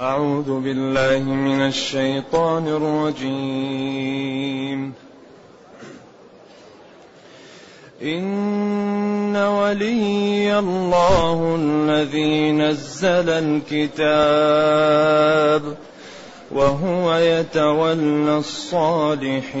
أعوذ بالله من الشيطان الرجيم. إن ولي الله الذي نزل الكتاب وهو يتولى الصالحين.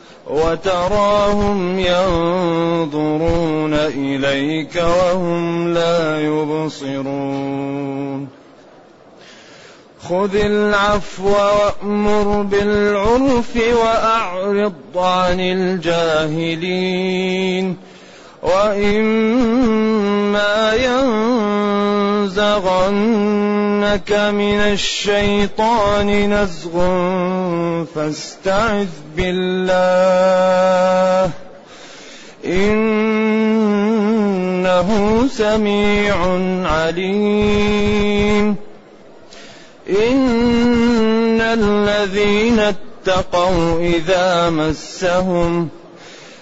وتراهم ينظرون إليك وهم لا يبصرون. خذ العفو وأمر بالعرف وأعرض عن الجاهلين. وإما ينزغنك من الشيطان نزغ فاستعذ بالله. إنه سميع عليم. إن الذين اتقوا إذا مسهم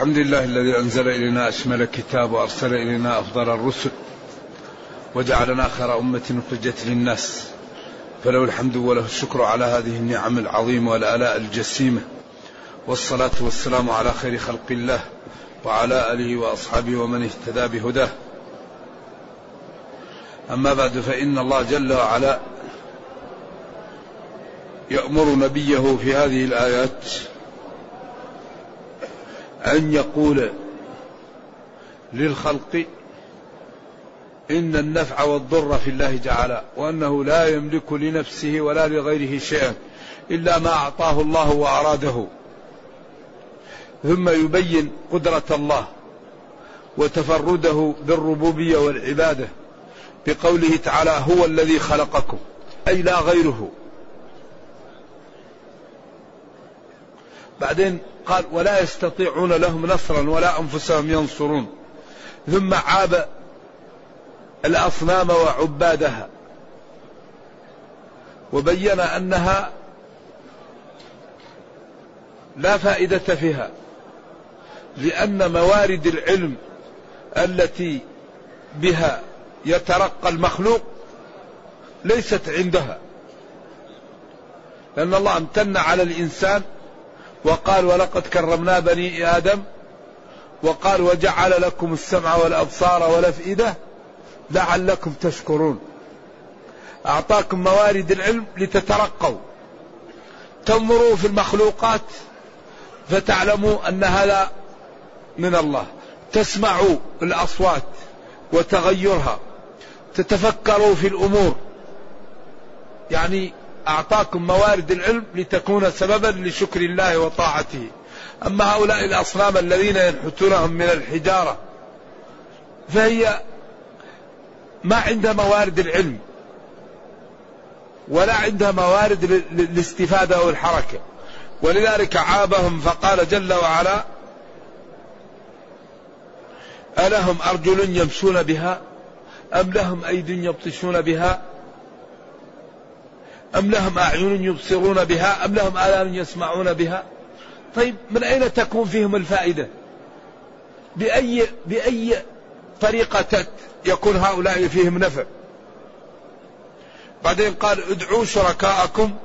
الحمد لله الذي أنزل إلينا أشمل الكتاب وأرسل إلينا أفضل الرسل وجعلنا خير أمة أخرجت للناس. فله الحمد وله الشكر على هذه النعم العظيمة والآلاء الجسيمة. والصلاة والسلام على خير خلق الله وعلى آله وأصحابه ومن اهتدى بهداه. أما بعد فإن الله جل وعلا يأمر نبيه في هذه الآيات أن يقول للخلق إن النفع والضر في الله تعالى وأنه لا يملك لنفسه ولا لغيره شيئا إلا ما أعطاه الله وأراده. ثم يبين قدرة الله وتفرده بالربوبية والعبادة بقوله تعالى هو الذي خلقكم أي لا غيره. بعدين قال ولا يستطيعون لهم نصرا ولا أنفسهم ينصرون. ثم عاب الأصنام وعبادها. وبين أنها لا فائدة فيها لأن موارد العلم التي بها يترقى المخلوق ليست عندها. لأن الله امتن على الإنسان وقال ولقد كرمنا بني آدم وقال وجعل لكم السمع والأبصار والأفئدة لعلكم تشكرون. أعطاكم موارد العلم لتترقوا. تنظروا في المخلوقات فتعلموا أن هذا من الله. تسمعوا الأصوات وتغيرها. تتفكروا في الأمور. يعني أعطاكم موارد العلم لتكون سببا لشكر الله وطاعته. أما هؤلاء الأصنام الذين ينحتونهم من الحجارة فهي ما عندها موارد العلم ولا عندها موارد الاستفادة والحركة ولذلك عابهم فقال جل وعلا ألهم أرجل يمشون بها أم لهم أيد يبطشون بها؟ أم لهم أعين يبصرون بها؟ أم لهم آذان يسمعون بها؟ طيب من أين تكون فيهم الفائدة؟ بأي, بأي طريقة يكون هؤلاء فيهم نفع. بعدين قال ادعوا شركاءكم.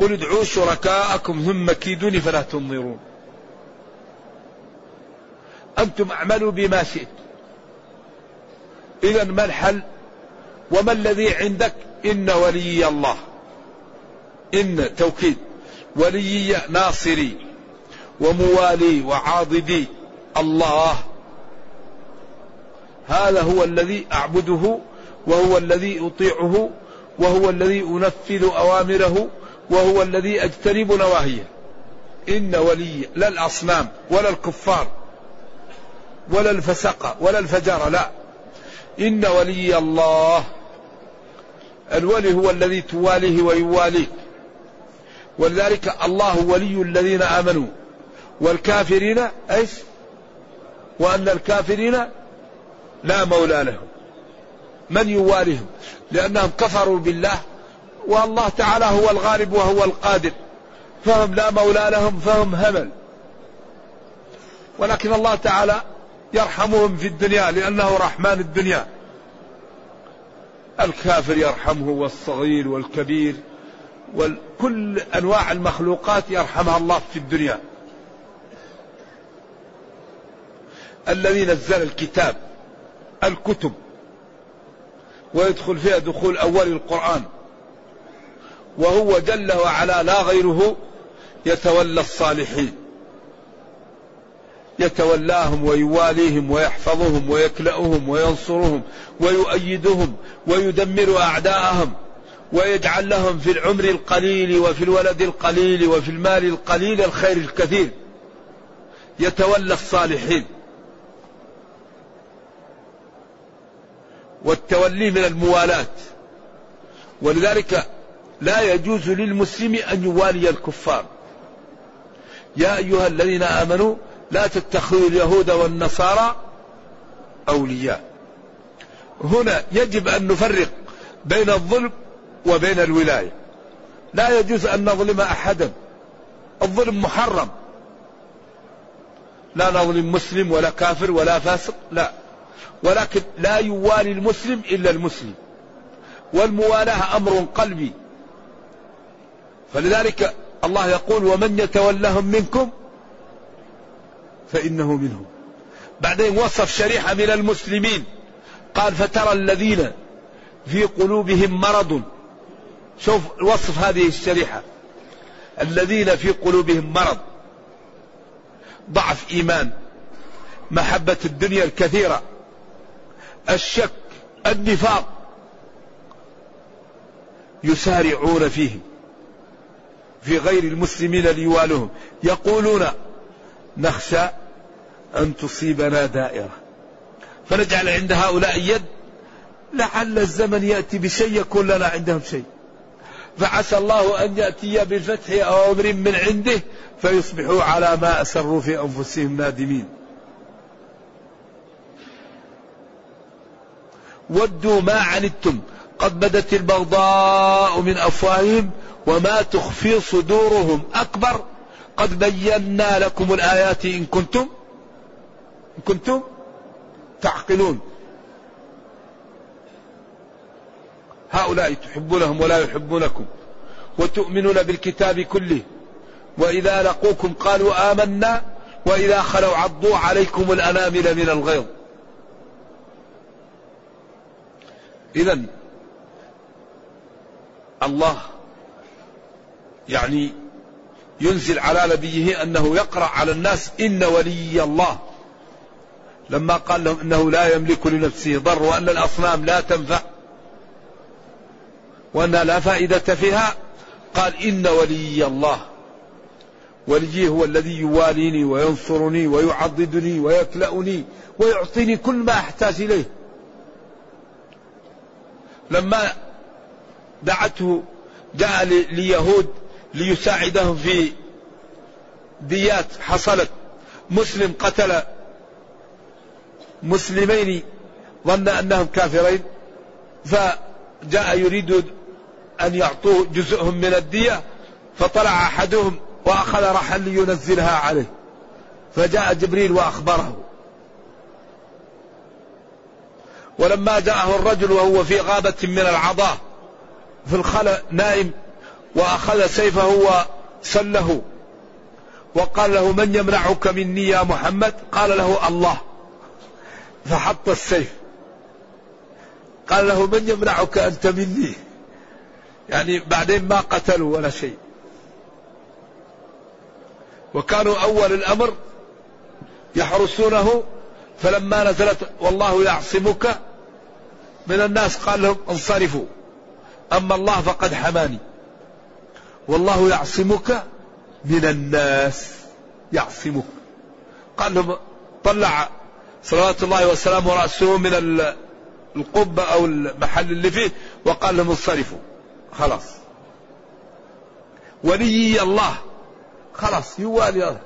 قل ادعوا شركاءكم ثم كيدوني فلا تنظرون. أنتم اعملوا بما شئت. إذا ما الحل؟ وما الذي عندك؟ إن ولي الله. إن توكيد. ولي ناصري. وموالي وعاضدي. الله. هذا هو الذي أعبده وهو الذي أطيعه وهو الذي أنفذ أوامره وهو الذي أجتنب نواهيه. إن ولي لا الأصنام ولا الكفار ولا الفسقة ولا الفجر لا. إن ولي الله الولي هو الذي تواليه ويواليك ولذلك الله ولي الذين آمنوا. والكافرين إيش؟ وأن الكافرين لا مولى لهم. من يواليهم؟ لأنهم كفروا بالله والله تعالى هو الغالب وهو القادر. فهم لا مولى لهم فهم همل ولكن الله تعالى يرحمهم في الدنيا لأنه رحمن الدنيا. الكافر يرحمه والصغير والكبير وكل أنواع المخلوقات يرحمها الله في الدنيا. الذي نزل الكتاب الكتب ويدخل فيها دخول أول القرآن وهو جل وعلا لا غيره يتولى الصالحين. يتولاهم ويواليهم ويحفظهم ويكلأهم وينصرهم ويؤيدهم ويدمر أعداءهم ويجعل لهم في العمر القليل وفي الولد القليل وفي المال القليل الخير الكثير. يتولى الصالحين. والتولي من الموالاة ولذلك لا يجوز للمسلم أن يوالي الكفار. يا أيها الذين آمنوا لا تتخذوا اليهود والنصارى أولياء. هنا يجب أن نفرق بين الظلم وبين الولاية. لا يجوز أن نظلم أحدا. الظلم محرم. لا نظلم مسلم ولا كافر ولا فاسق لا. ولكن لا يوالي المسلم إلا المسلم. والموالاة أمر قلبي. فلذلك الله يقول ومن يتولهم منكم فإنه منهم. بعدين وصف شريحة من المسلمين. قال فترى الذين في قلوبهم مرض. شوف وصف هذه الشريحة. الذين في قلوبهم مرض. ضعف إيمان. محبة الدنيا الكثيرة. الشك النفاق. يسارعون فيه في غير المسلمين ليوالهم يقولون نخشى أن تصيبنا دائرة. فنجعل عند هؤلاء يد لعل الزمن يأتي بشيء يكون لنا عندهم شيء. فعسى الله أن يأتي بالفتح أو أمر من عنده فيصبحوا على ما أسروا في أنفسهم نادمين. ودوا ما عنتم. قد بدت البغضاء من أفواههم وما تخفي صدورهم. أكبر قد بينا لكم الآيات إن كنتم كنتم تعقلون. هؤلاء تحبونهم ولا يحبونكم وتؤمنون بالكتاب كله. وإذا لقوكم قالوا آمنا وإذا خلوا عضوا عليكم الأنامل من الغيظ. إذا الله يعني ينزل على نبيه أنه يقرأ على الناس إن ولي الله. لما قال لهم إنه لا يملك لنفسه ضر وأن الأصنام لا تنفع وأن لا فائدة فيها قال إن ولي الله. ولي هو الذي يواليني وينصرني ويعضدني ويكلأني ويعطيني كل ما أحتاج إليه. لما دعته جاء ليهود ليساعدهم في ديات حصلت مسلم قتل مسلمين ظن أنهم كافرين فجاء يريد أن يعطوه جزءهم من الدية فطلع أحدهم وأخذ رحا لينزلها عليه. فجاء جبريل وأخبره. ولما جاءه الرجل وهو في غابة من العضاء في الخلاء نائم وأخذ سيفه وسله وقال له من يمنعك مني يا محمد؟ قال له الله. فحط السيف. قال له من يمنعك أنت مني؟ يعني بعدين ما قتلوا ولا شيء. وكانوا أول الأمر يحرسونه فلما نزلت والله يعصمك من الناس قال لهم انصرفوا. أما الله فقد حماني. والله يعصمك من الناس يعصمك. قال لهم طلع صلوات الله وسلامه رأسه من القبة أو المحل اللي فيه وقال لهم انصرفوا خلاص. ولي الله. خلاص يوالي الله.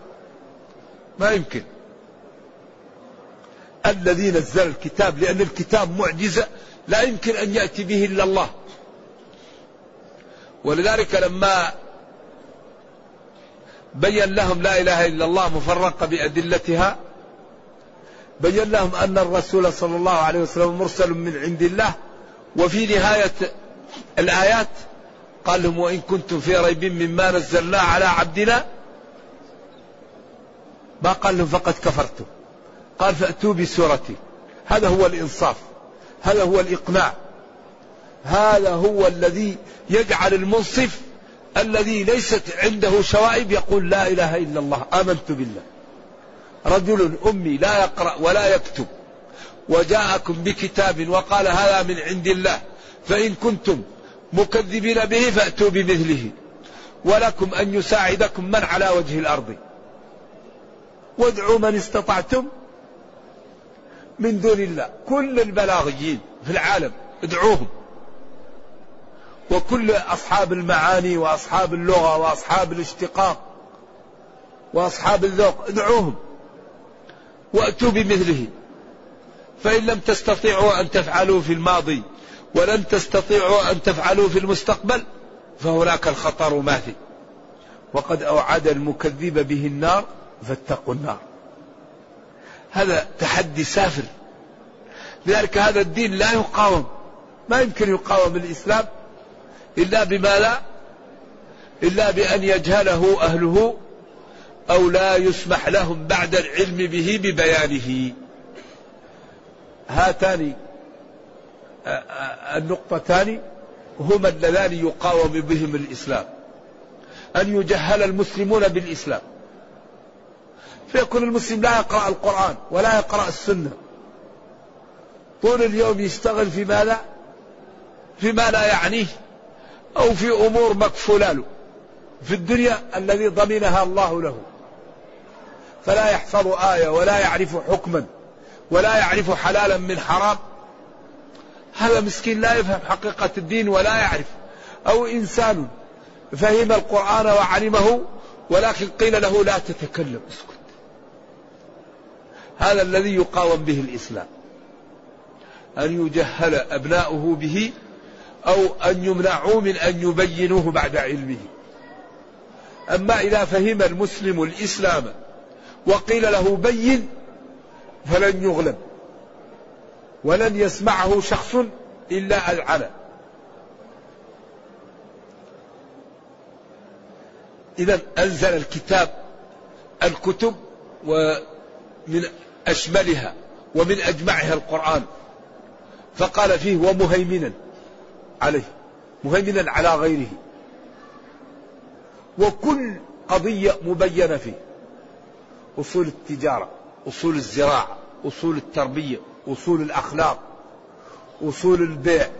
ما يمكن. الذي نزل الكتاب لأن الكتاب معجزة لا يمكن أن يأتي به إلا الله. ولذلك لما بين لهم لا إله إلا الله مفرقة بأدلتها بين لهم أن الرسول صلى الله عليه وسلم مرسل من عند الله وفي نهاية الآيات قال لهم وإن كنتم في ريب مما نزلنا على عبدنا ما قال لهم فقد كفرتم قال فأتوا بسورة هذا هو الإنصاف هذا هو الإقناع هذا هو الذي يجعل المنصف الذي ليست عنده شوائب يقول لا إله إلا الله آمنت بالله رجل أمي لا يقرأ ولا يكتب وجاءكم بكتاب وقال هذا من عند الله فإن كنتم مكذبين به فأتوا بمثله ولكم أن يساعدكم من على وجه الأرض. وادعوا من استطعتم من دون الله. كل البلاغيين في العالم ادعوهم. وكل أصحاب المعاني وأصحاب اللغة وأصحاب الاشتقاق وأصحاب الذوق ادعوهم. وأتوا بمثله. فإن لم تستطيعوا أن تفعلوا في الماضي ولن تستطيعوا أن تفعلوا في المستقبل فهناك الخطر ماثل وقد أوعد المكذب به النار فاتقوا النار. هذا تحدي سافر. لذلك هذا الدين لا يقاوم. ما يمكن يقاوم الإسلام إلا بما لا إلا بأن يجهله أهله أو لا يسمح لهم بعد العلم به ببيانه. هاتان النقطتان هما اللذان يقاوم بهم الإسلام. أن يجهل المسلمون بالإسلام. فيكون المسلم لا يقرأ القرآن ولا يقرأ السنة. طول اليوم يشتغل في ماذا؟ فيما لا يعنيه أو في أمور مكفولة له. في الدنيا الذي ضمنها الله له. فلا يحفظ آية ولا يعرف حكما ولا يعرف حلالا من حرام. هذا مسكين لا يفهم حقيقة الدين ولا يعرف. أو إنسان فهم القرآن وعلمه ولكن قيل له لا تتكلم اسكت. هذا الذي يقاوم به الإسلام. أن يجهل أبناؤه به أو أن يمنعوا من أن يبينوه بعد علمه. أما إذا فهم المسلم الإسلام وقيل له بين فلن يغلب ولن يسمعه شخص إلا أذعن إذا أنزل الكتاب الكتب ومن أشملها ومن أجمعها القرآن. فقال فيه ومهيمنا عليه مهيمنا على غيره. وكل قضية مبينة فيه. أصول التجارة أصول الزراعة أصول التربية أصول الأخلاق أصول البيع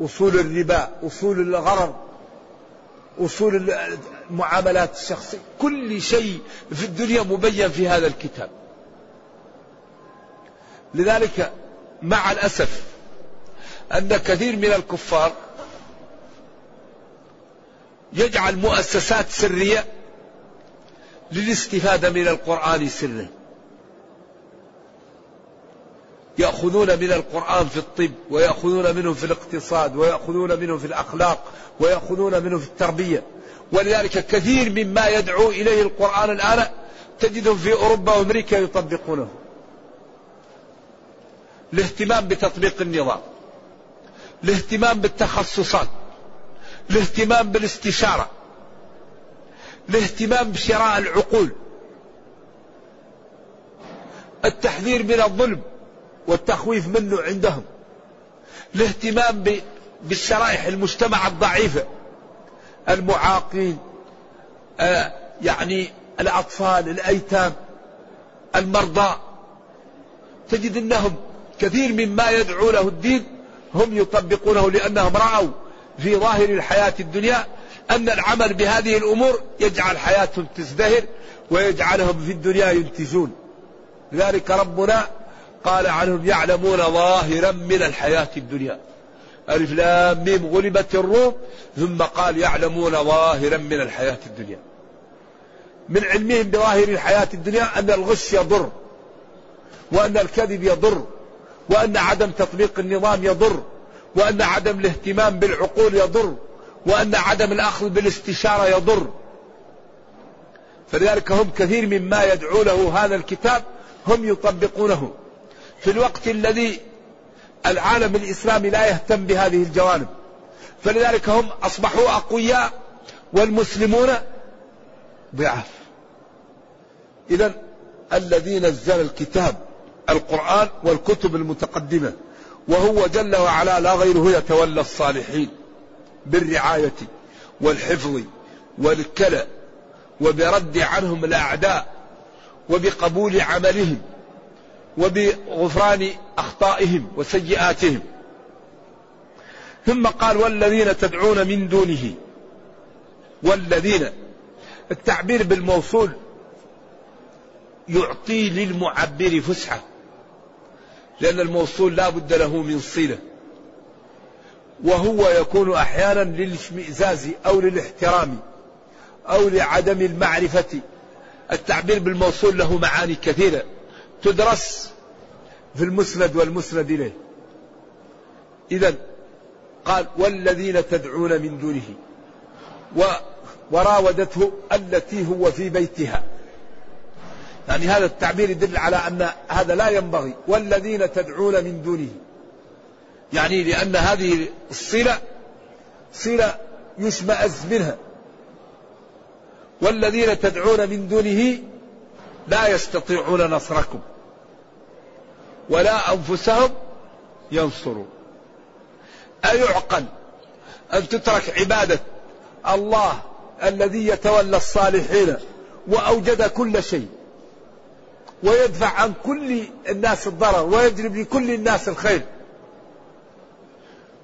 أصول الربا أصول الغرر أصول المعاملات الشخصية. كل شيء في الدنيا مبين في هذا الكتاب. لذلك مع الأسف أن كثير من الكفار يجعل مؤسسات سرية للاستفادة من القرآن سرا. يأخذون من القرآن في الطب ويأخذون منه في الاقتصاد ويأخذون منه في الأخلاق ويأخذون منه في التربية. ولذلك كثير مما يدعو إليه القرآن الآن تجدهم في أوروبا وأمريكا يطبقونه. الاهتمام بتطبيق النظام الاهتمام بالتخصصات الاهتمام بالاستشارة. الاهتمام بشراء العقول. التحذير من الظلم والتخويف منه عندهم. الاهتمام بالشرائح المجتمع الضعيفة. المعاقين آه يعني الأطفال الأيتام المرضى. تجد أنهم كثير مما يدعو له الدين هم يطبقونه لأنهم رأوا في ظاهر الحياة الدنيا أن العمل بهذه الأمور يجعل حياتهم تزدهر ويجعلهم في الدنيا ينتجون. لذلك ربنا قال عنهم يعلمون ظاهرا من الحياة الدنيا. ألف لام ميم غلبت الروم ثم قال يعلمون ظاهرا من الحياة الدنيا. من علمهم بظاهر الحياة الدنيا أن الغش يضر وأن الكذب يضر وأن عدم تطبيق النظام يضر وأن عدم الاهتمام بالعقول يضر. وأن عدم الأخذ بالاستشارة يضر. فلذلك هم كثير مما يدعو له هذا الكتاب هم يطبقونه. في الوقت الذي العالم الإسلامي لا يهتم بهذه الجوانب فلذلك هم أصبحوا أقوياء والمسلمون ضعاف. إذا الذي نزل الكتاب القرآن والكتب المتقدمة وهو جل وعلا لا غيره يتولى الصالحين. بالرعاية والحفظ والكلأ وبرد عنهم الأعداء وبقبول عملهم وبغفران أخطائهم وسيئاتهم. ثم قال والذين تدعون من دونه والذين التعبير بالموصول يعطي للمعبر فسحة لأن الموصول لا بد له من صلة. وهو يكون أحيانا للاشمئزاز أو للاحترام أو لعدم المعرفة. التعبير بالموصول له معاني كثيرة تدرس في المسند والمسند إليه. إذا قال والذين تدعون من دونه. و وراودته التي هو في بيتها. يعني هذا التعبير يدل على أن هذا لا ينبغي. والذين تدعون من دونه. يعني لأن هذه الصلة صلة يشمئز منها. والذين تدعون من دونه لا يستطيعون نصركم ولا أنفسهم ينصرون. أيعقل أن تترك عبادة الله الذي يتولى الصالحين وأوجد كل شيء ويدفع عن كل الناس الضرر ويجلب لكل الناس الخير.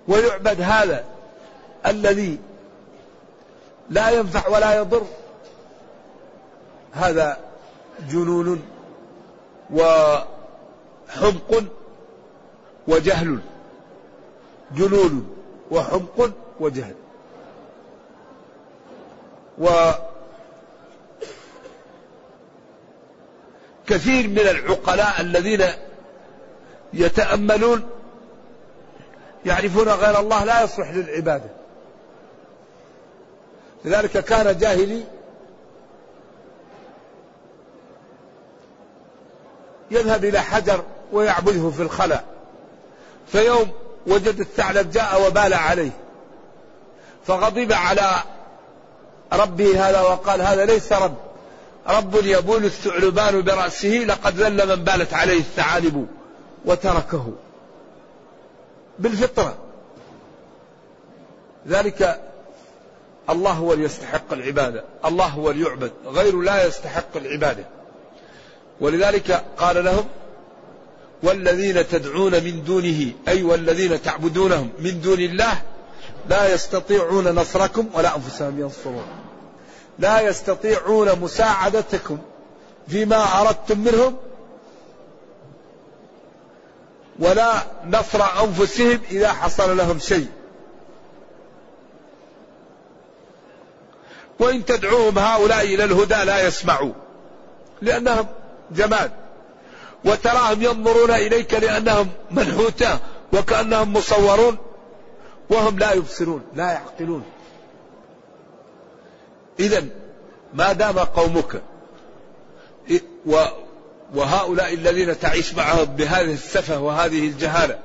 ويعبد هذا الذي لا ينفع ولا يضر. هذا جنون وحمق وجهل. جنون وحمق وجهل. وكثير من العقلاء الذين يتأملون يعرفون غير الله لا يصلح للعبادة. لذلك كان جاهلي يذهب إلى حجر ويعبده في الخلاء. فيوم وجد الثعلب جاء وبال عليه. فغضب على ربه هذا وقال هذا ليس رب. رب يبول الثعلبان برأسه لقد ذل من بالت عليه الثعالب وتركه. بالفطرة. ذلك الله هو يستحق العبادة. الله هو اللي يعبد غيره لا يستحق العبادة. ولذلك قال لهم والذين تدعون من دونه أي والذين تعبدونهم من دون الله لا يستطيعون نصركم ولا أنفسهم ينصرون. لا يستطيعون مساعدتكم فيما أردتم منهم ولا نصر أنفسهم إذا حصل لهم شيء. وإن تدعوهم هؤلاء إلى الهدى لا يسمعوا لأنهم جماد. وتراهم ينظرون إليك لأنهم منحوتة وكأنهم مصورون وهم لا يبصرون لا يعقلون. إذا ما دام قومك وهؤلاء الذين تعيش معهم بهذه السفة وهذه الجهالة.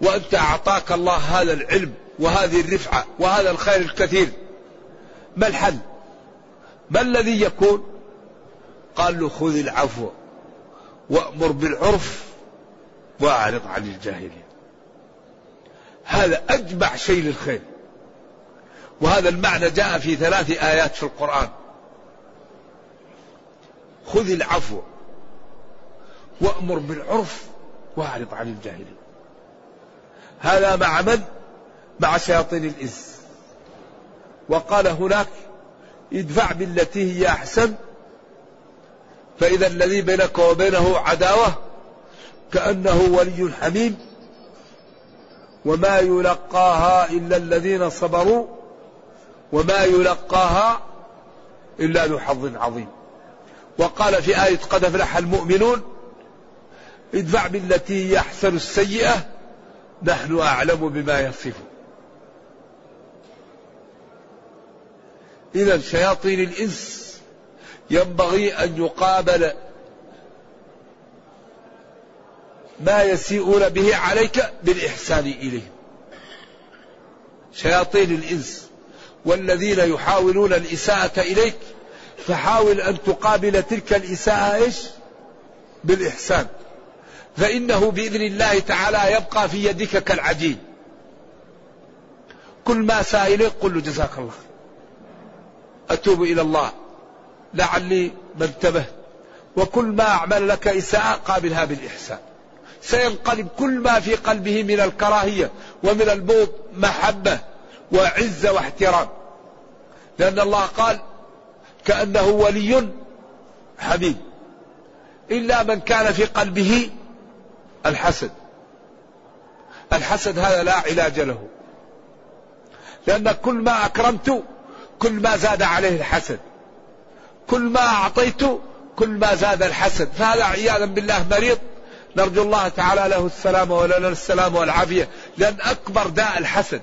وأنت أعطاك الله هذا العلم وهذه الرفعة وهذا الخير الكثير. ما الحل؟ ما الذي يكون؟ قال له خذ العفو وأمر بالعرف وأعرض عن الجاهلين. هذا أجمع شيء للخير. وهذا المعنى جاء في ثلاث آيات في القرآن. خذ العفو وأمر بالعرف وأعرض عن الجاهلين هذا مع من؟ مع شياطين الإنس وقال هناك ادفع بالتي هي أحسن فإذا الذي بينك وبينه عداوة كأنه ولي حميم وما يلقاها إلا الذين صبروا وما يلقاها إلا ذو حظ عظيم. وقال في آية قد أفلح المؤمنون ادفع بالتي هي أحسن السيئة نحن أعلم بما يصفون إذا شياطين الإنس ينبغي أن يقابل ما يسيئون به عليك بالإحسان إليهم. شياطين الإنس والذين يحاولون الإساءة إليك فحاول أن تقابل تلك الإساءة إيش؟ بالإحسان. فإنه بإذن الله تعالى يبقى في يدك كالعجين. كل ما ساء إليك قل له جزاك الله. أتوب إلى الله. لعلي ما انتبهت وكل ما أعمل لك إساءة قابلها بالإحسان. سينقلب كل ما في قلبه من الكراهية ومن البغض محبة وعزة واحترام. لأن الله قال كأنه ولي حميد إلا من كان في قلبه الحسد. الحسد هذا لا علاج له. لأن كل ما أكرمت كل ما زاد عليه الحسد. كل ما أعطيت كل ما زاد الحسد. فهذا عياذا بالله مريض. نرجو الله تعالى له السلامة ولنا السلامة والعافية. لأن أكبر داء الحسد.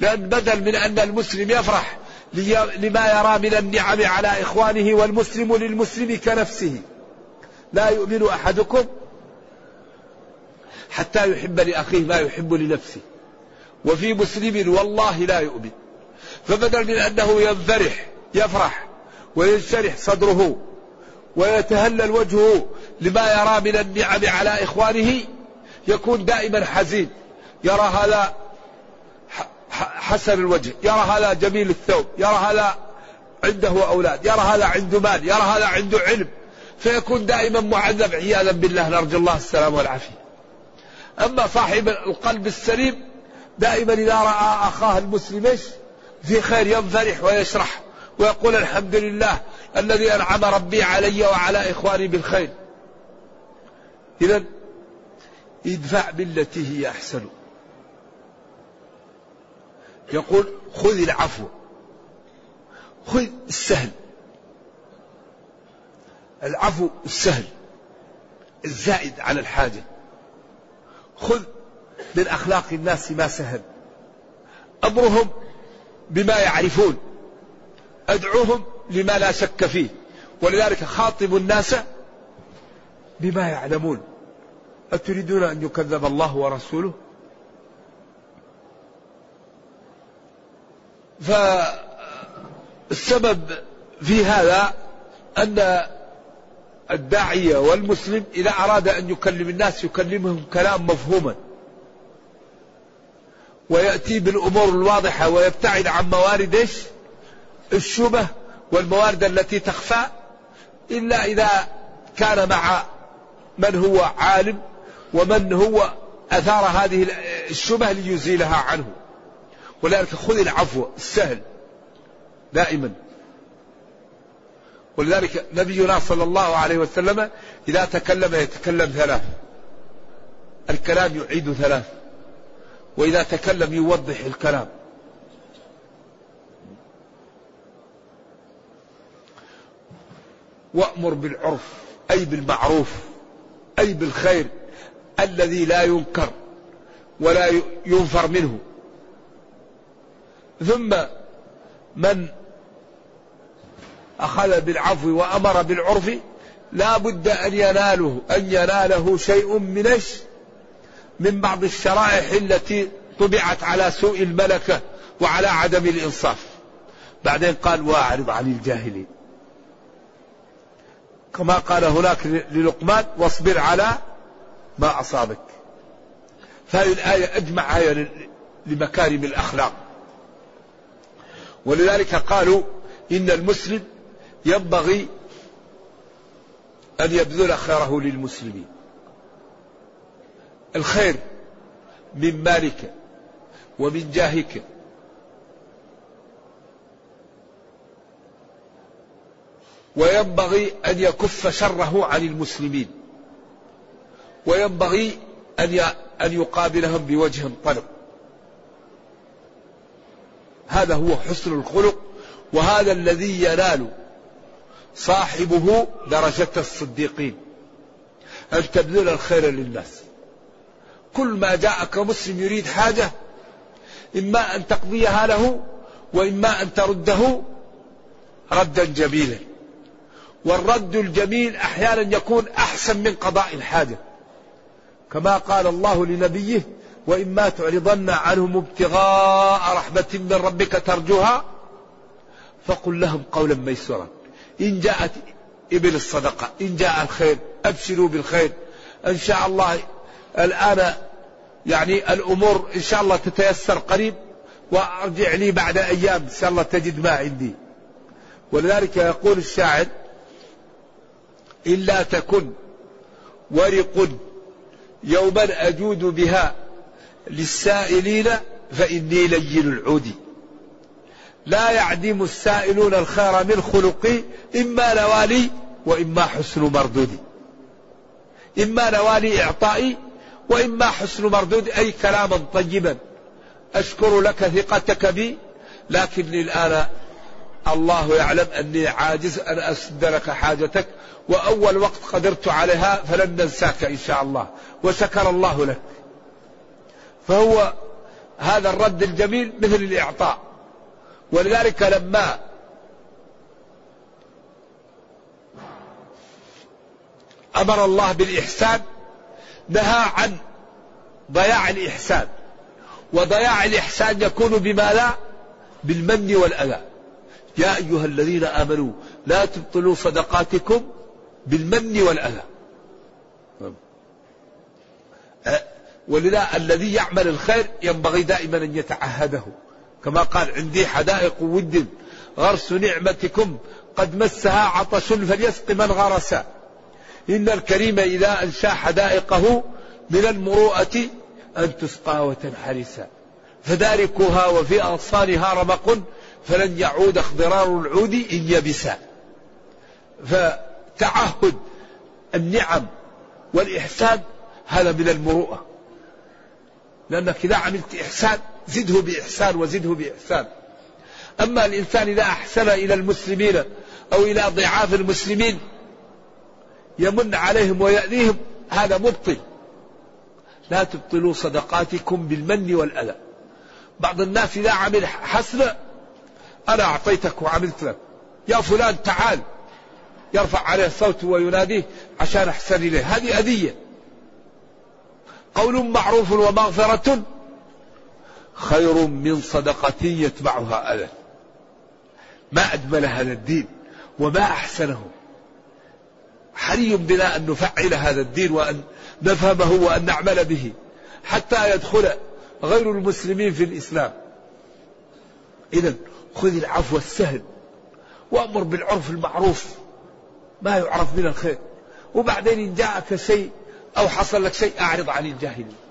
لأن بدل من أن المسلم يفرح لما يرى من النعم على إخوانه والمسلم للمسلم كنفسه. لا يؤمن أحدكم حتى يحب لأخيه ما يحب لنفسه. وفي مسلم والله لا يؤمن. فبدل من أنه ينفرح يفرح وينشرح صدره ويتهلل وجهه لما يرى من النعم على إخوانه يكون دائما حزين. يرى هذا حسن الوجه. يرى هذا جميل الثوب. يرى هذا عنده أولاد. يرى هذا عنده مال. يرى هذا عنده علم. فيكون دائما معذب عياذا بالله. نرجو الله السلامة والعافية. أما صاحب القلب السليم دائما إذا رأى أخاه المسلم في خير ينفرح ويشرح ويقول الحمد لله الذي أنعم ربي علي وعلى إخواني بالخير. إذا ادفع بالتي هي أحسن. يقول خذ العفو خذ السهل. العفو السهل الزائد على الحاجة. خذ من أخلاق الناس ما سهل. أمرهم بما يعرفون. أدعوهم لما لا شك فيه. ولذلك خاطب الناس بما يعلمون. أتريدون أن يكذب الله ورسوله؟ فالسبب في هذا أن الداعية والمسلم إذا أراد أن يكلم الناس يكلمهم كلام مفهوما. ويأتي بالأمور الواضحة ويبتعد عن موارد الشبه والموارد التي تخفى. إلا إذا كان مع من هو عالم ومن هو أثار هذه الشبه ليزيلها عنه. ولذلك خذ العفو السهل دائما. ولذلك نبينا صلى الله عليه وسلم إذا تكلم يتكلم ثلاث. الكلام يعيد ثلاث. وإذا تكلم يوضح الكلام. وأمر بالعرف أي بالمعروف أي بالخير الذي لا ينكر ولا ينفر منه. ثم من أخذ بالعفو وأمر بالعرف لا بد أن يناله أن يناله شيء من من بعض الشرائح التي طبعت على سوء الملكة وعلى عدم الإنصاف. بعدين قال وأعرض عن الجاهلين. كما قال هناك للقمان واصبر على ما أصابك. فهذه الآية أجمع آية لمكارم الأخلاق. ولذلك قالوا إن المسلم ينبغي أن يبذل خيره للمسلمين. الخير من مالك ومن جاهك. وينبغي أن يكف شره عن المسلمين. وينبغي أن أن يقابلهم بوجه طلق هذا هو حسن الخلق وهذا الذي ينال صاحبه درجة الصديقين. أن تبذل الخير للناس. كل ما جاءك مسلم يريد حاجة إما أن تقضيها له وإما أن ترده ردا جميلا. والرد الجميل أحيانا يكون أحسن من قضاء الحاجة. كما قال الله لنبيه وإما تعرضن عنهم ابتغاء رحمة من ربك ترجوها فقل لهم قولا ميسورا. إن جاءت إبل الصدقة إن جاء الخير أبشروا بالخير. إن شاء الله الآن يعني الأمور إن شاء الله تتيسر قريب وأرجع لي بعد أيام إن شاء الله تجد ما عندي. ولذلك يقول الشاعر إلا تكن ورق يوما أجود بها للسائلين فإني لين العود. لا يعدم السائلون الخير من خلقي إما نوالي وإما حسن مردودي إما نوالي إعطائي وإما حسن مردود أي كلاما طيبا. أشكر لك ثقتك بي لكني الآن الله يعلم أني عاجز أن أسد لك حاجتك وأول وقت قدرت عليها فلن ننساك إن شاء الله وشكر الله لك. فهو هذا الرد الجميل مثل الإعطاء. ولذلك لما أمر الله بالإحسان نهى عن ضياع الإحسان. وضياع الإحسان يكون بما لا؟ بالمن والأذى. يا أيها الذين آمنوا لا تبطلوا صدقاتكم بالمن والأذى. أه، ولذا الذي يعمل الخير ينبغي دائما أن يتعهده. كما قال عندي حدائق ود غرس نعمتكم قد مسها عطش فليسق من غرس. إن الكريم إذا أنشأ حدائقه من المروءة أن تسقى وتنحرس. فداركها وفي أغصانها رمق فلن يعود اخضرار العود إن يبسا فتعهد النعم والإحسان هذا من المروءة. لأنك إذا عملت إحسان زده بإحسان وزده بإحسان. أما الإنسان إذا أحسن إلى المسلمين أو إلى ضعاف المسلمين يمن عليهم ويأذيهم هذا مبطل. لا تبطلوا صدقاتكم بالمن والأذى. بعض الناس إذا عمل حسنة أنا أعطيتك وعملت لك. يا فلان تعال يرفع عليه الصوت ويناديه عشان أحسن إليه. هذه أذية. قول معروف ومغفرة خير من صدقة يتبعها أذى ما أجمل هذا الدين وما أحسنه. حري بنا أن نفعل هذا الدين وأن نفهمه وأن نعمل به حتى يدخل غير المسلمين في الإسلام. إذا خذ العفو السهل وأمر بالعرف المعروف. ما يعرف من الخير. وبعدين إن جاءك شيء أو حصل لك شيء أعرض عن الجاهلين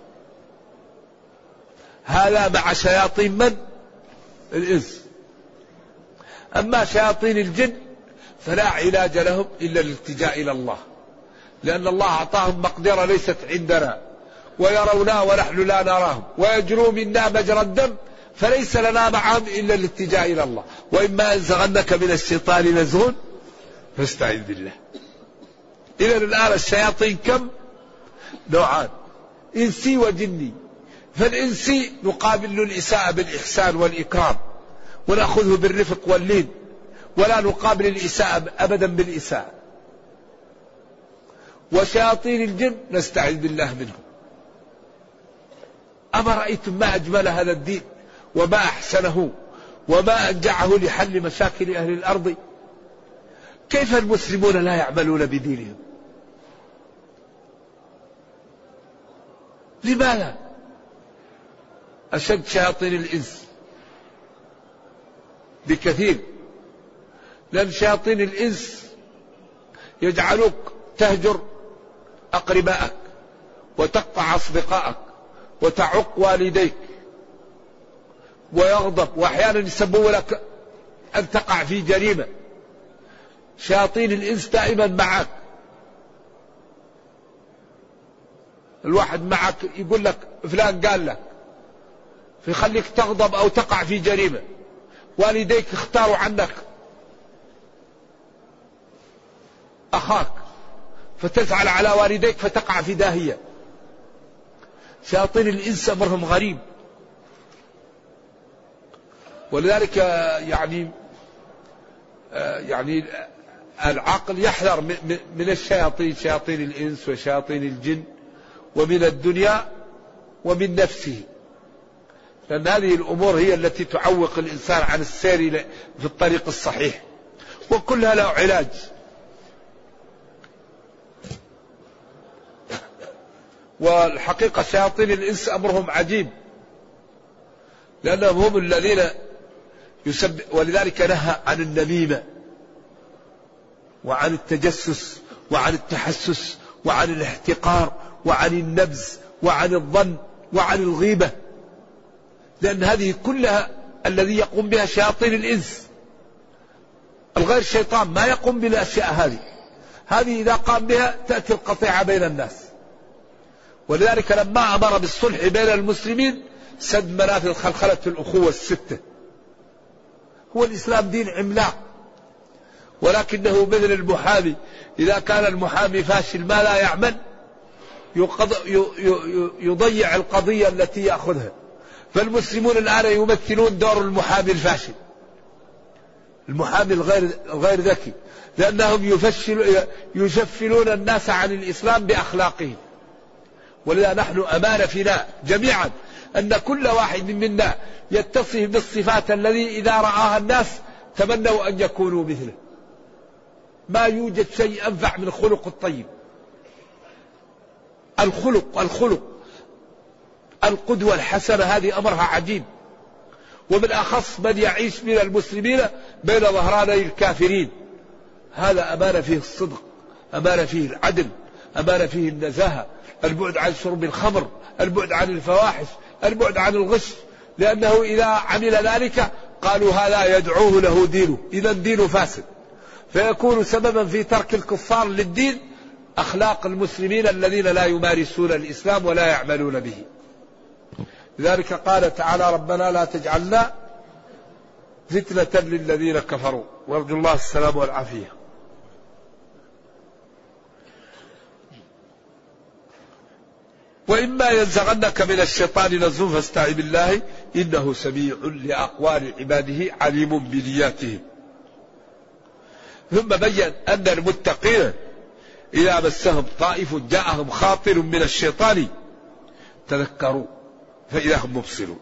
هذا مع شياطين من؟ الإنس. أما شياطين الجن فلا علاج لهم إلا الالتجاء إلى الله. لأن الله أعطاهم مقدرة ليست عندنا. ويرونا ونحن لا نراهم. ويجروا منا مجرى الدم فليس لنا معهم إلا الاتجاه إلى الله. وإما أنزغنك من الشيطان نزغ فاستعذ بالله. إذا الآن الشياطين كم؟ نوعان. إنسي وجني. فالإنسي نقابل الإساءة بالإحسان والإكرام ونأخذه بالرفق واللين ولا نقابل الإساءة أبدا بالإساءة. وشياطين الجن نستعذ بالله منهم. أما رأيتم ما أجمل هذا الدين وما أحسنه وما أنجعه لحل مشاكل أهل الأرض؟ كيف المسلمون لا يعملون بدينهم؟ لماذا؟ أشد شياطين الإنس. بكثير. لأن شياطين الإنس يجعلوك تهجر أقربائك وتقطع أصدقائك وتعق والديك ويغضب وأحيانا يسبب لك أن تقع في جريمة. شياطين الإنس دائما معك. الواحد معك يقول لك فلان قال لك فيخليك تغضب أو تقع في جريمة. والديك اختاروا عنك. أخاك. فتزعل على والديك فتقع في داهية. شياطين الإنس أمرهم غريب. ولذلك يعني يعني العقل يحذر من الشياطين شياطين الإنس وشياطين الجن ومن الدنيا ومن نفسه. لأن هذه الأمور هي التي تعوق الإنسان عن السير في الطريق الصحيح. وكلها له علاج. والحقيقة شياطين الإنس أمرهم عجيب. لأنهم هم الذين يسب ولذلك نهى عن النميمة وعن التجسس وعن التحسس وعن الاحتقار وعن النبز وعن الظن وعن الغيبة. لأن هذه كلها الذي يقوم بها شياطين الإنس. الغير شيطان ما يقوم بالأشياء هذه. هذه إذا قام بها تأتي القطيعة بين الناس. ولذلك لما أمر بالصلح بين المسلمين سد منافذ خلخلة الأخوة الستة. هو الإسلام دين عملاق. ولكنه مثل المحامي. إذا كان المحامي فاشل ما لا يعمل يضيع القضية التي يأخذها. فالمسلمون الآن يمثلون دور المحامي الفاشل. المحامي الغير الغير ذكي. لأنهم يفشل يشفلون الناس عن الإسلام بأخلاقهم. ولذا نحن أمانة فينا جميعا أن كل واحد منا يتصف بالصفات الذي إذا رآها الناس تمنوا أن يكونوا مثله. ما يوجد شيء أنفع من الخلق الطيب. الخلق الخلق القدوة الحسنة هذه أمرها عجيب. ومن أخص من يعيش من المسلمين بين ظهراني الكافرين. هذا أمانة فيه الصدق أمانة فيه العدل أمانة فيه النزاهة البعد عن شرب الخمر البعد عن الفواحش البعد عن الغش. لأنه إذا عمل ذلك قالوا هذا يدعوه له دينه إذا دينه فاسد. فيكون سببا في ترك الكفار للدين أخلاق المسلمين الذين لا يمارسون الإسلام ولا يعملون به. لذلك قال تعالى ربنا لا تجعلنا فتنة للذين كفروا. وأرجو الله السلام والعافية. وإما ينزغنك من الشيطان نزغ فاستعذ بالله إنه سميع لأقوال عباده عليم بنياتهم. ثم بين أن المتقين إذا مسهم طائف جاءهم خاطر من الشيطان تذكروا. فإذا هم مبصرون.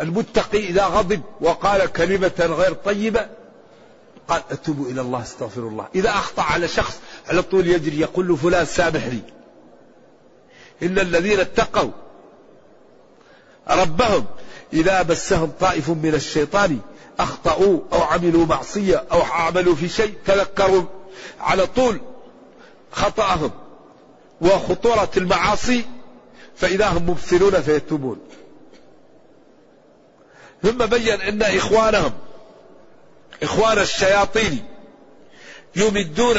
المتقي إذا غضب وقال كلمة غير طيبة قال أتوب إلى الله أستغفر الله. إذا أخطأ على شخص على طول يجري يقول له فلان سامحني إن الذين اتقوا ربهم إذا مسهم طائف من الشيطان أخطأوا أو عملوا معصية أو عملوا في شيء تذكروا على طول خطأهم وخطورة المعاصي فإذا هم مبصرون فيتوبون. ثم بين أن إخوانهم إخوان الشياطين يمدون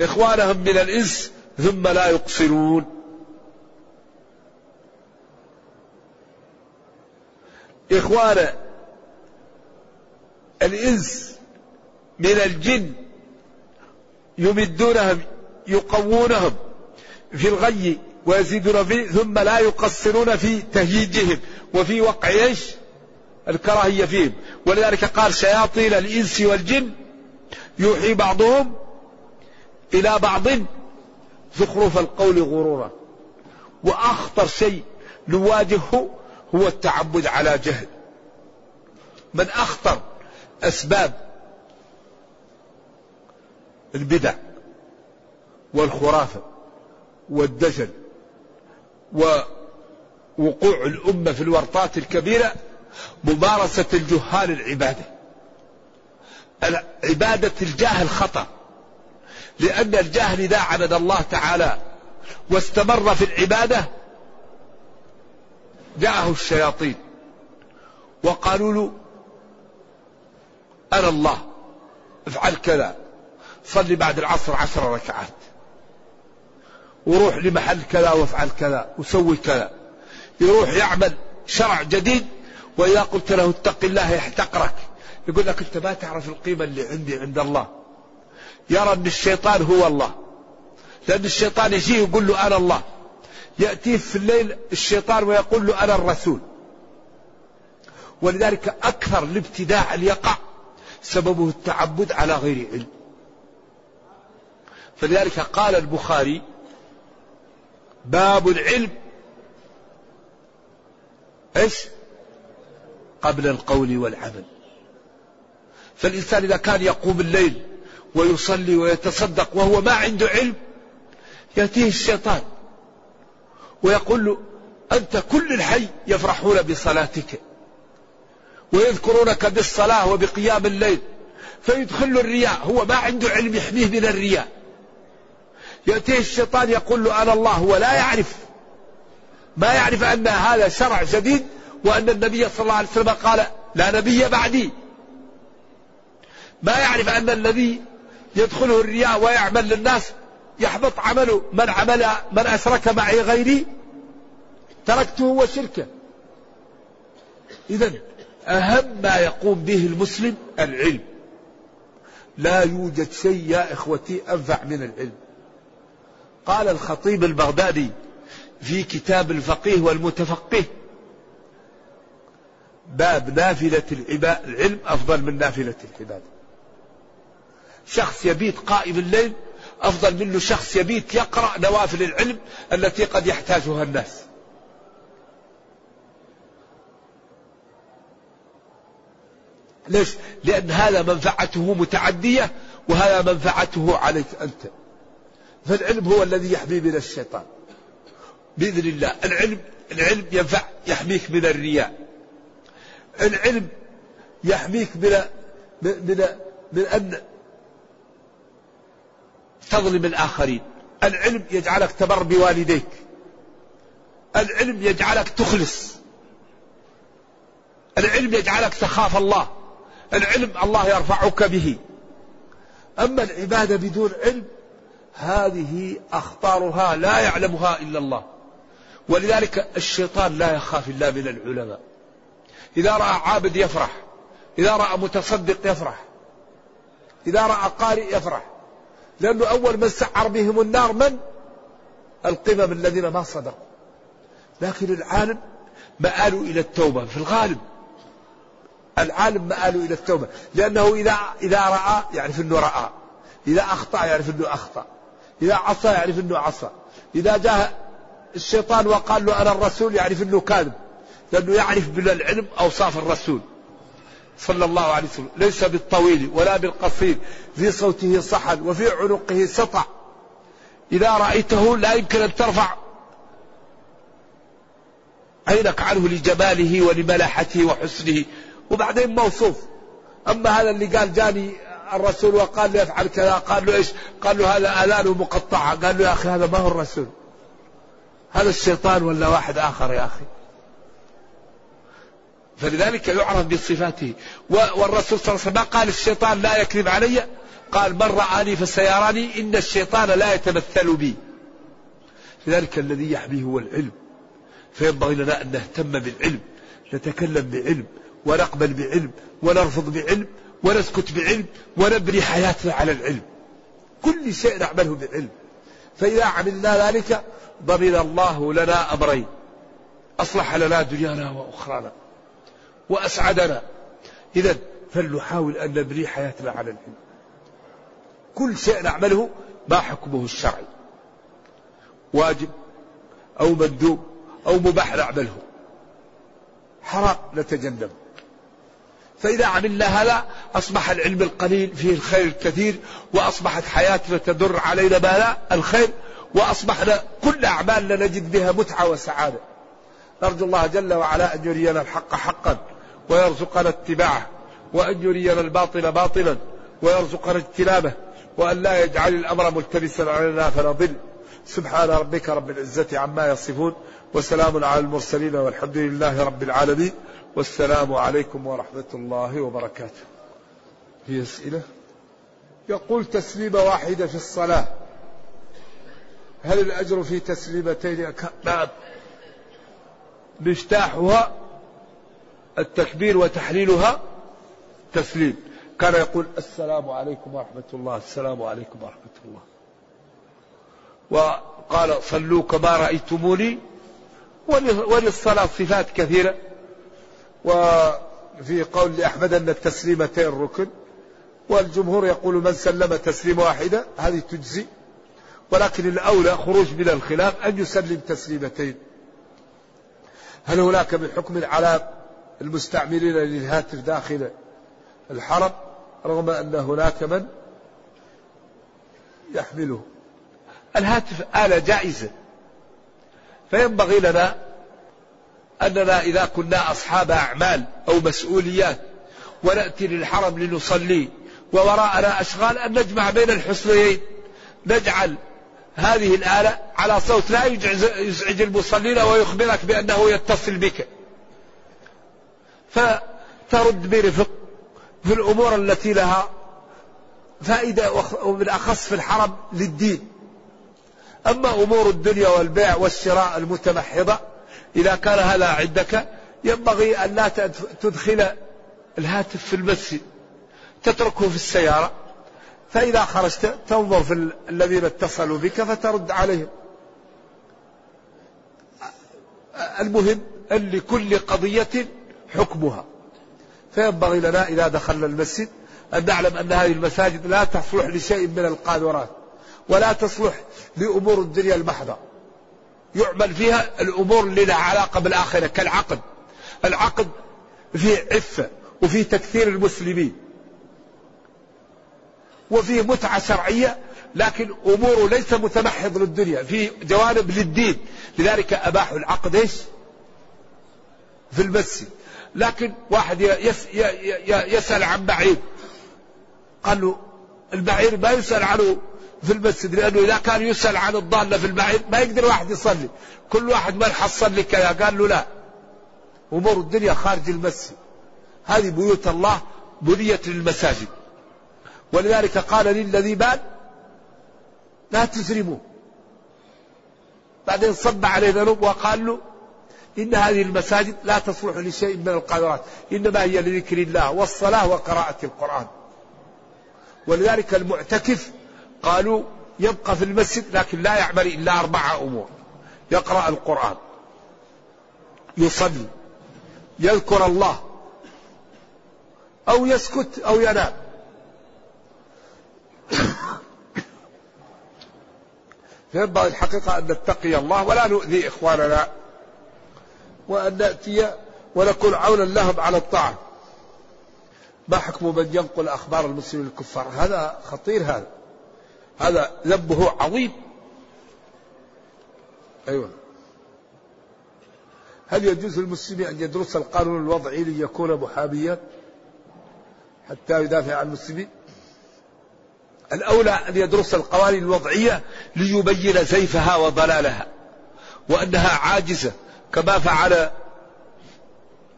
إخوانهم من الإنس ثم لا يقصرون. إخوان الإنس من الجن يمدونهم يقوونهم في الغي ويزيدون فيه ثم لا يقصرون في تهييجهم. وفي وقع إيش؟ الكراهية فيهم. ولذلك قال شياطين الإنس والجن يوحي بعضهم إلى بعض زخرف القول غرورا. وأخطر شيء نواجهه هو التعبد على جهل. من أخطر أسباب البدع والخرافة والدجل وقوع الأمة في الورطات الكبيرة ممارسة الجهال العبادة عبادة الجاهل خطأ لأن الجاهل إذا عبد الله تعالى واستمر في العبادة جاءه الشياطين وقالوا له أنا الله افعل كذا صلي بعد العصر عشر ركعات. وروح لمحل كذا وافعل كذا وسوي كذا. يروح يعمل شرع جديد وإذا قلت له اتق الله يحتقرك. يقول لك أنت ما تعرف القيمة اللي عندي عند الله. يرى أن الشيطان هو الله. لأن الشيطان يجي يقول له أنا الله. يأتيه في الليل الشيطان ويقول له أنا الرسول. ولذلك أكثر الابتداع اللي يقع سببه التعبد على غير علم. فلذلك قال البخاري باب العلم. إيش؟ قبل القول والعمل. فالإنسان إذا كان يقوم الليل ويصلي ويتصدق وهو ما عنده علم يأتيه الشيطان ويقول له أنت كل الحي يفرحون بصلاتك ويذكرونك بالصلاة وبقيام الليل فيدخل الرياء هو ما عنده علم يحميه من الرياء. يأتيه الشيطان يقول له أنا الله ولا يعرف. ما يعرف أن هذا شرع جديد وأن النبي صلى الله عليه وسلم قال لا نبي بعدي. ما يعرف أن الذي يدخله الرياء ويعمل للناس يحبط عمله من عمل من أشرك معي غيري تركته وشركه. إذا أهم ما يقوم به المسلم العلم. لا يوجد شيء يا إخوتي أنفع من العلم. قال الخطيب البغدادي في كتاب الفقيه والمتفقه باب نافلة العلم أفضل من نافلة العبادة. شخص يبيت قائم الليل أفضل منه شخص يبيت يقرأ نوافل العلم التي قد يحتاجها الناس. ليش؟ لأن هذا منفعته متعدية وهذا منفعته عليك أنت. فالعلم هو الذي يحمي من الشيطان. بإذن الله. العلم العلم ينفع يحميك من الرياء. العلم يحميك من من من أن تظلم الآخرين. العلم يجعلك تبر بوالديك. العلم يجعلك تخلص. العلم يجعلك تخاف الله. العلم الله يرفعك به. أما العبادة بدون علم هذه أخطارها لا يعلمها إلا الله. ولذلك الشيطان لا يخاف إلا من العلماء. إذا رأى عابد يفرح إذا رأى متصدق يفرح إذا رأى قارئ يفرح. لأنه أول من سعر بهم النار من؟ القمم الذين ما صدقوا. لكن العالم مآلوا إلى التوبة في الغالب. العالم مآله إلى التوبة. لأنه إذا إذا رأى يعرف أنه رأى. إذا أخطأ يعرف أنه أخطأ. إذا عصى يعرف أنه عصى. إذا جاء الشيطان وقال له أنا الرسول يعرف أنه كاذب. لأنه يعرف بالعلم أوصاف الرسول صلى الله عليه وسلم. ليس بالطويل ولا بالقصير. في صوته صحن وفي عنقه سطع. إذا رأيته لا يمكن أن ترفع عينك عنه لجماله ولملاحته وحسنه. وبعدين موصوف. أما هذا اللي قال جاني الرسول وقال لي افعل كذا قال له إيش؟ قال له هذا اذانه مقطعة، قال له يا أخي هذا ما هو الرسول. هذا الشيطان ولا واحد آخر يا أخي. فلذلك يعرف بصفاته والرسول صلى الله عليه وسلم قال الشيطان لا يكذب علي قال من رآني فسيراني إن الشيطان لا يتمثل بي لذلك الذي يحميه هو العلم فينبغي لنا أن نهتم بالعلم نتكلم بعلم ونقبل بعلم ونرفض بعلم ونسكت بعلم ونبني حياتنا على العلم. كل شيء نعمله بعلم فإذا عملنا ذلك ضمن الله لنا أمرين. أصلح لنا دنيانا وأخرانا. وأسعدنا. إذا فلنحاول أن نبني حياتنا على العلم. كل شيء نعمله ما حكمه الشرعي. واجب أو مندوب أو مباح نعمله. حرام نتجنبه. فإذا عملنا هذا أصبح العلم القليل فيه الخير الكثير وأصبحت حياتنا تدر علينا لا الخير وأصبحنا كل أعمالنا نجد بها متعة وسعادة. نرجو الله جل وعلا أن يرينا الحق حقا ويرزقنا اتباعه وأن يرينا الباطل باطلا ويرزقنا اجتنابه وأن لا يجعل الأمر ملتبسا علينا فنضل سبحان ربك رب العزة عما يصفون وسلام على المرسلين والحمد لله رب العالمين. والسلام عليكم ورحمة الله وبركاته. في أسئلة؟ يقول تسليمة واحدة في الصلاة. هل الأجر في تسليمتين نعم مفتاحها؟ التكبير وتحليلها تسليم. كان يقول السلام عليكم ورحمة الله السلام عليكم ورحمة الله. وقال صلوا كما رأيتموني. وللصلاة صفات كثيرة. وفي قول لأحمد أن التسليمتين ركن والجمهور يقول من سلم تسليمة واحدة هذه تجزي. ولكن الأولى خروج من الخلاف أن يسلم تسليمتين. هل هناك من حكم على المستعملين للهاتف داخل الحرم رغم أن هناك من يحمله؟ الهاتف آلة جائزة فينبغي لنا أننا إذا كنا أصحاب أعمال أو مسؤوليات ونأتي للحرم لنصلي ووراءنا أشغال أن نجمع بين الحسنيين نجعل هذه الآلة على صوت لا يزعج المصلين ويخبرك بأنه يتصل بك. فترد برفق في الأمور التي لها فائدة وبالأخص في الحرم للدين. أما أمور الدنيا والبيع والشراء المتمحضة إذا كان هذا عندك ينبغي أن لا تدخل الهاتف في المسجد تتركه في السيارة فإذا خرجت تنظر في الذين اتصلوا بك فترد عليهم. المهم أن لكل قضية حكمها. فينبغي لنا إذا دخلنا المسجد أن نعلم أن هذه المساجد لا تصلح لشيء من القاذورات ولا تصلح لأمور الدنيا المحضة. يعمل فيها الأمور اللي لها علاقة بالآخرة كالعقد. العقد فيه عفة وفيه تكثير المسلمين. وفيه متعة شرعية لكن أموره ليس متمحض للدنيا. في جوانب للدين. لذلك أباحوا العقد إيش؟ في المسجد. لكن واحد يس يسأل عن بعير. قال له البعير ما يسأل عنه في المسجد لأنه إذا كان يسأل عن الضالة في البعير ما يقدر واحد يصلي. كل واحد ما حصل لك كذا قال له لا. أمور الدنيا خارج المسجد. هذه بيوت الله بنيت للمساجد. ولذلك قال للذي بال لا تزرموا بعدين صب عليه ذنوب وقال له إن هذه المساجد لا تصلح لشيء من القدرات. إنما هي لذكر الله والصلاة وقراءة القرآن. ولذلك المعتكف قالوا يبقى في المسجد لكن لا يعمل إلا أربعة أمور. يقرأ القرآن. يصلي. يذكر الله. أو يسكت أو ينام. فينبغي الحقيقة أن نتقي الله ولا نؤذي إخواننا وأن نأتي ونكون عونا لهم على الطاعة. ما حكم من ينقل أخبار المسلمين الكفار؟ هذا خطير هذا. هذا ذنبه عظيم. أيوة. هل يجوز للمسلم أن يدرس القانون الوضعي ليكون محاميا حتى يدافع عن المسلمين؟ الأولى أن يدرس القوانين الوضعية ليبين زيفها وضلالها وأنها عاجزة كما فعل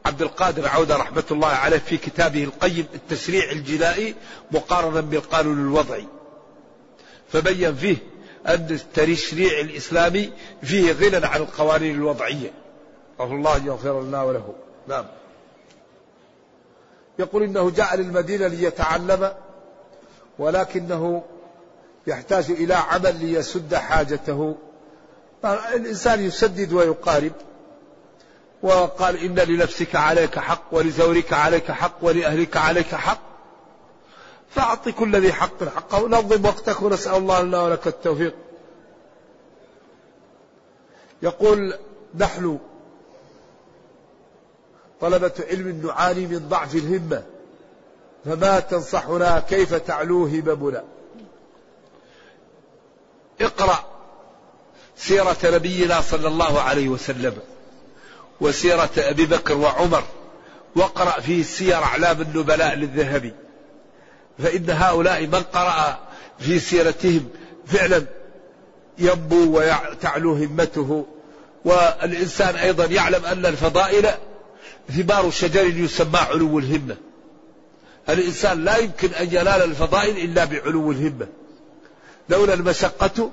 عبد القادر عودة رحمة الله عليه في كتابه القيم التشريع الجنائي مقارنة بالقانون الوضعي. فبين فيه أن التشريع الإسلامي فيه غنى عن القوانين الوضعية. أسأل الله يغفر لنا وله. نعم. يقول إنه جاء للمدينة ليتعلم ولكنه يحتاج إلى عمل ليسد حاجته. الإنسان يسدد ويقارب وقال إن لنفسك عليك حق ولزورك عليك حق ولأهلك عليك حق. فأعط كل ذي حق حقه. نظم وقتك ونسأل الله لنا ولك التوفيق. يقول نحن طلبة علم نعاني من ضعف الهمة فما تنصحنا كيف تعلو هممنا؟ اقرأ سيرة نبينا صلى الله عليه وسلم وسيرة أبي بكر وعمر واقرأ فيه سير أعلام النبلاء للذهبي. فإن هؤلاء من قرأ في سيرتهم فعلا ينبو وتعلو همته والإنسان أيضا يعلم أن الفضائل ثمار شجر يسمى علو الهمة. الإنسان لا يمكن أن ينال الفضائل إلا بعلو الهمة. لولا المشقة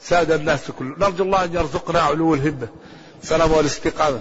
ساد الناس كلهم نرجو الله أن يرزقنا علو الهمة. سلام والاستقامة.